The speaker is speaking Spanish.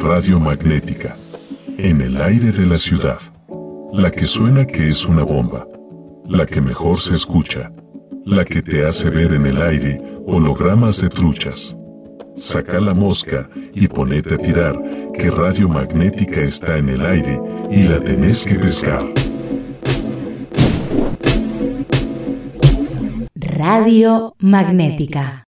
Radio magnética En el aire de la ciudad. La que suena que es una bomba. La que mejor se escucha. La que te hace ver en el aire hologramas de truchas. Saca la mosca y ponete a tirar, que radio magnética está en el aire y la tenés que pescar. Radio Magnética.